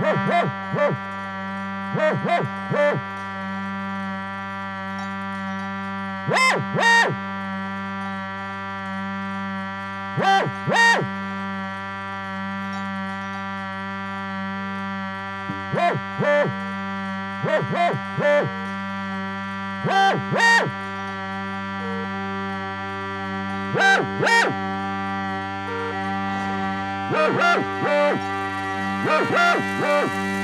Woo! Woof, woof, woof.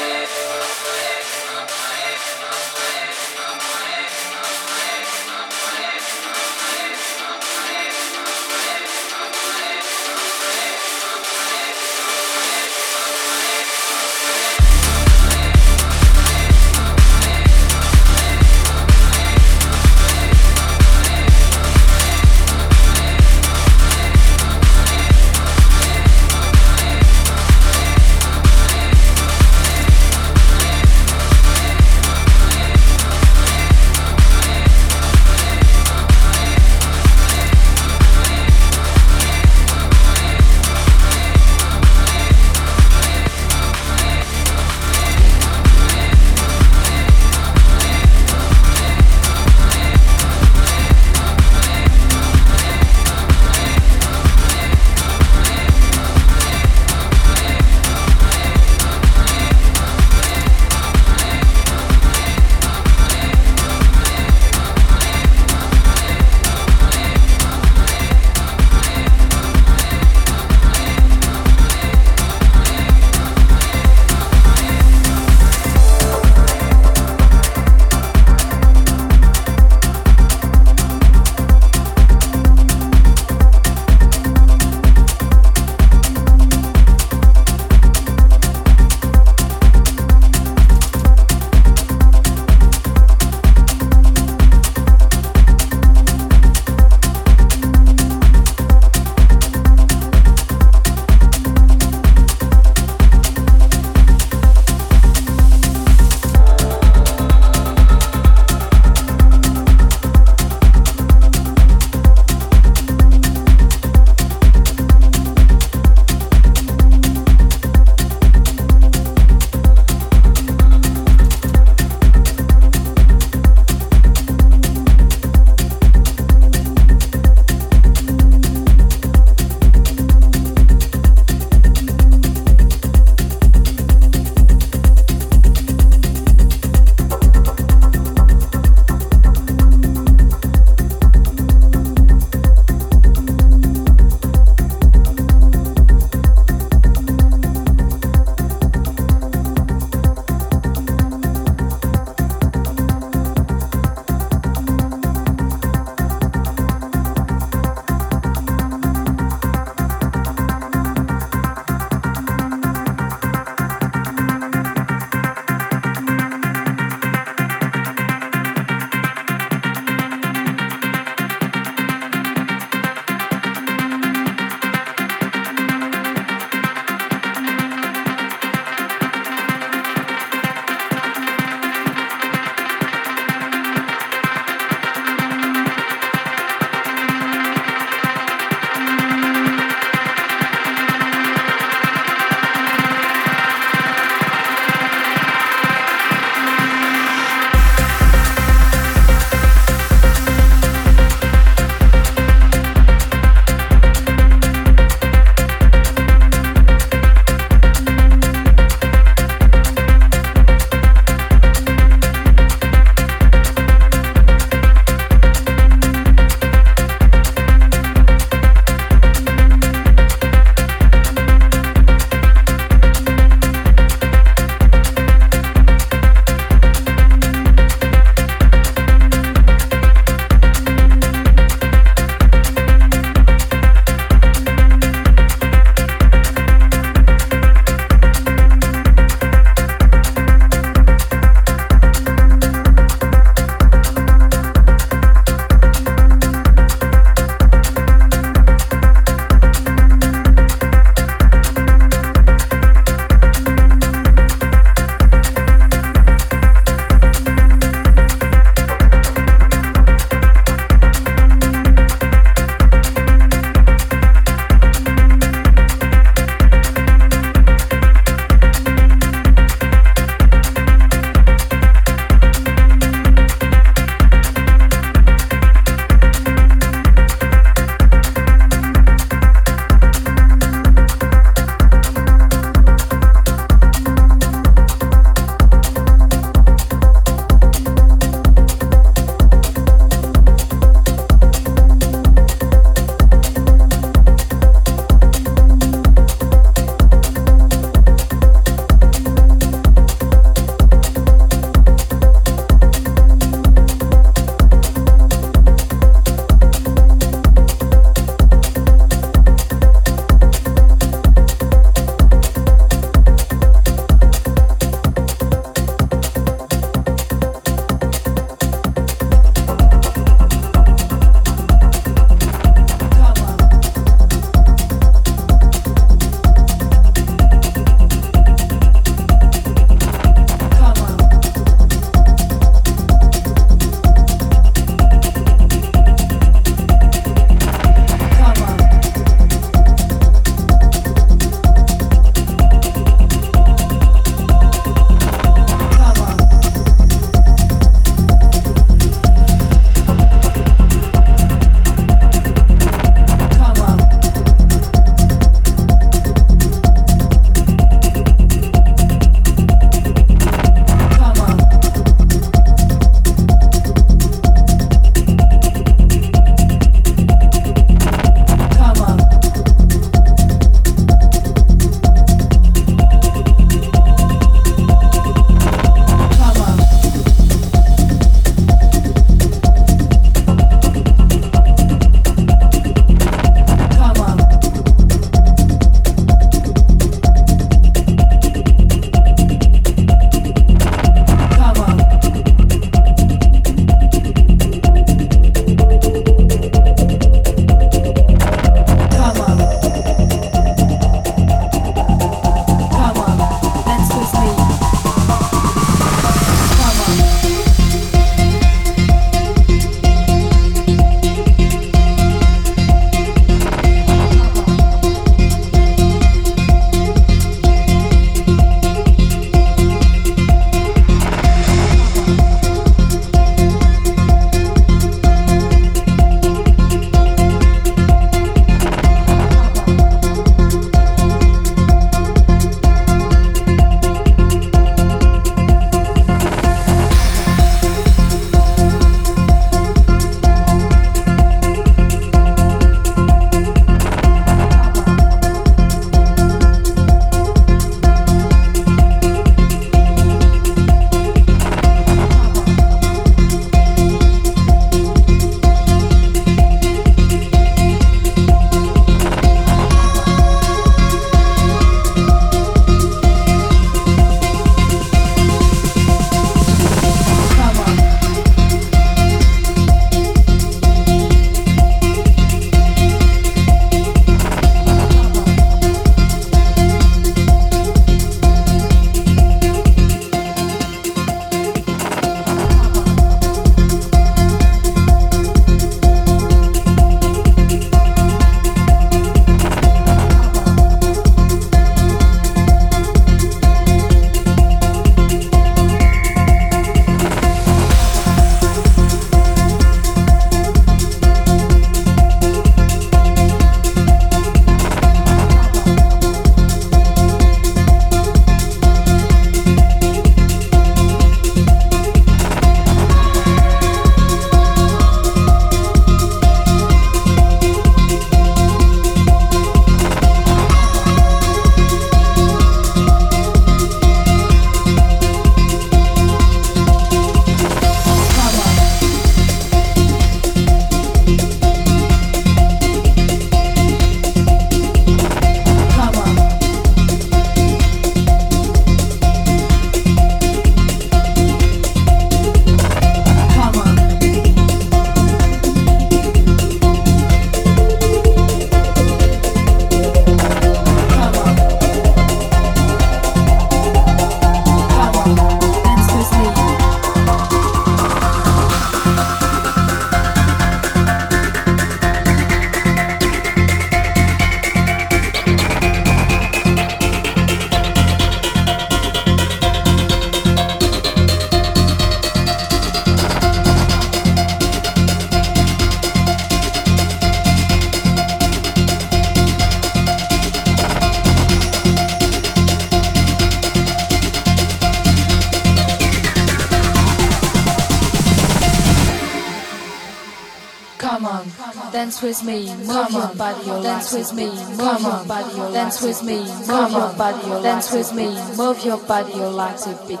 With me, move your body, your dance with me, move your body, your dance with me, move your body, your legs a bit.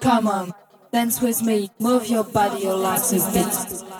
Come on, dance with me, move your body, your legs a bit.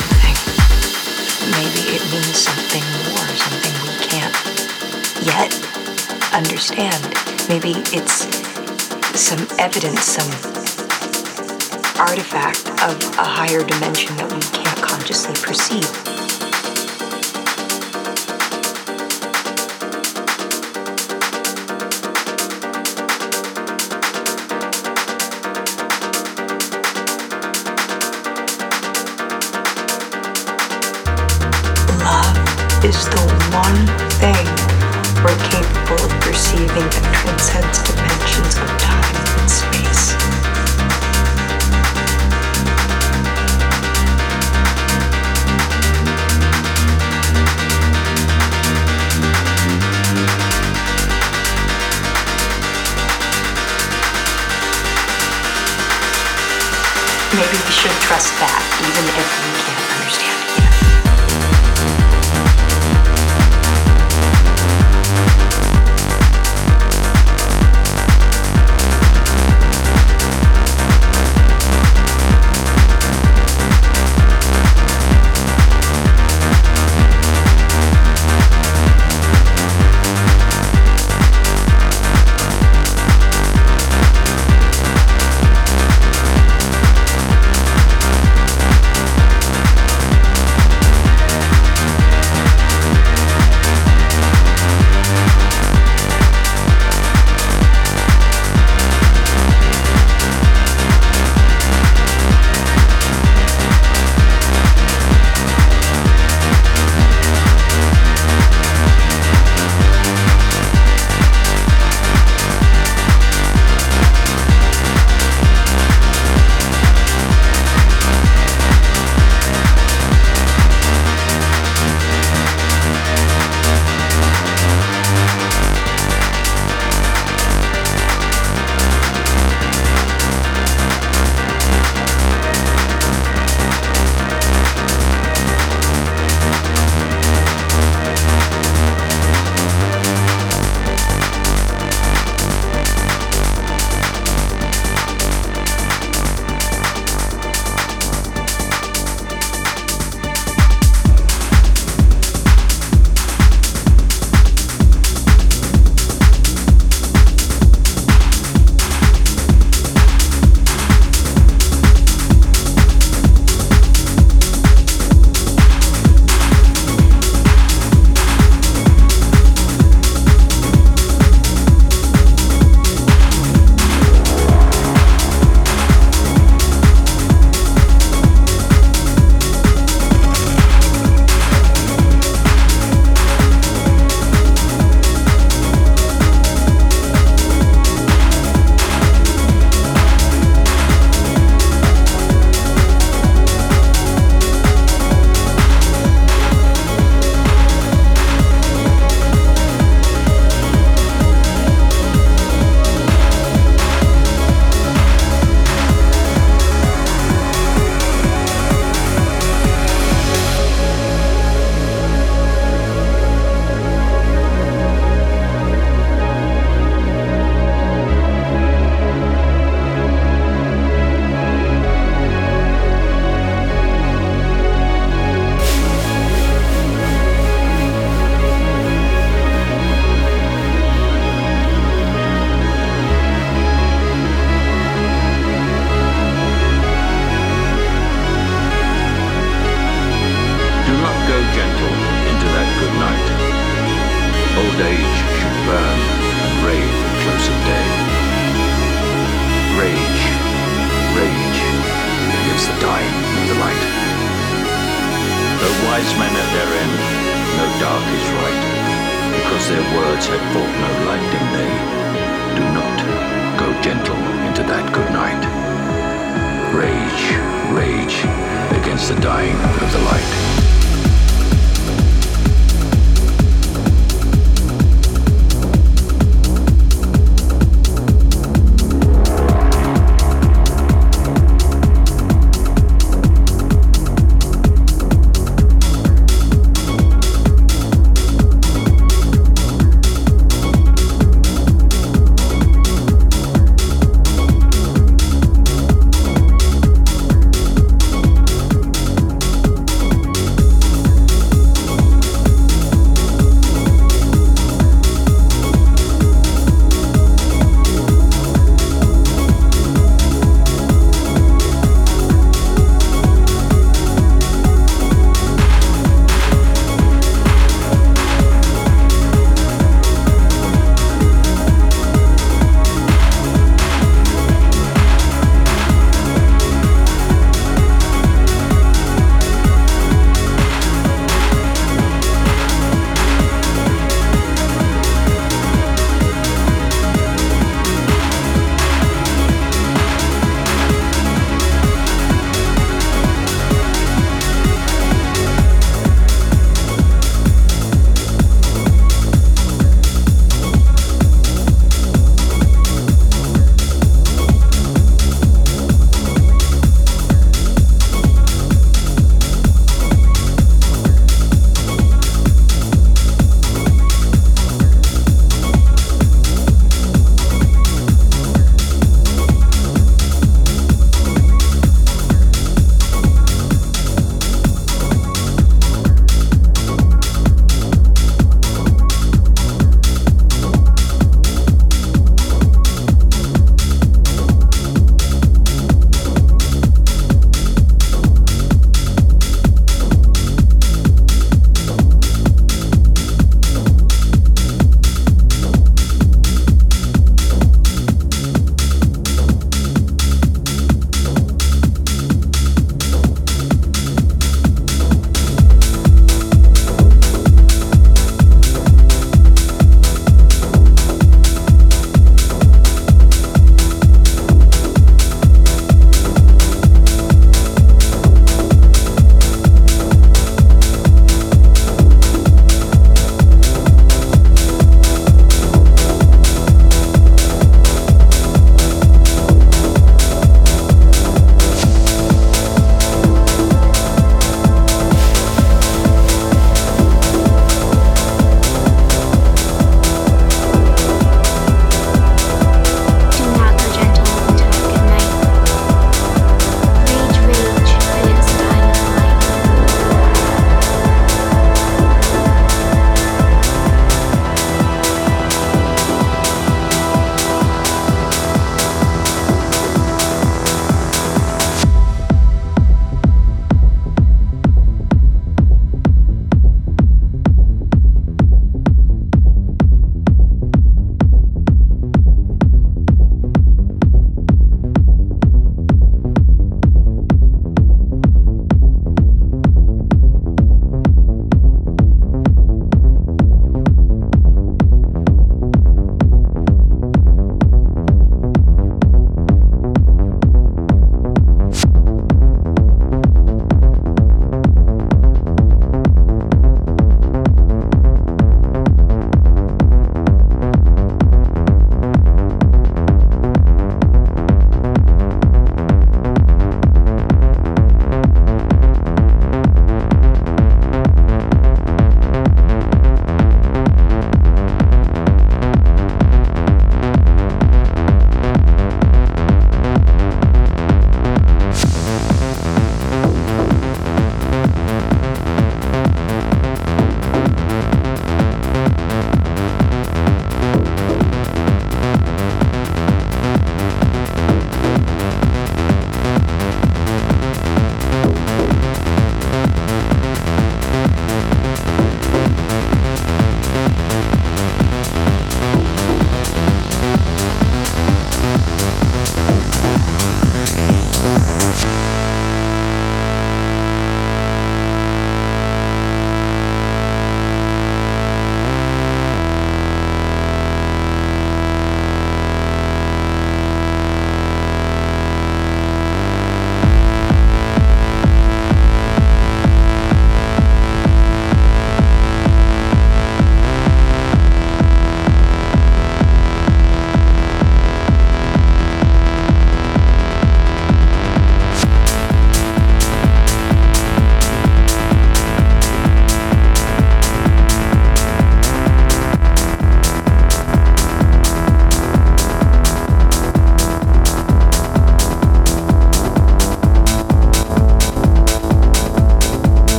something. Maybe it means something more, something we can't yet understand. Maybe it's some evidence, some artifact of a higher dimension that we can't consciously perceive. One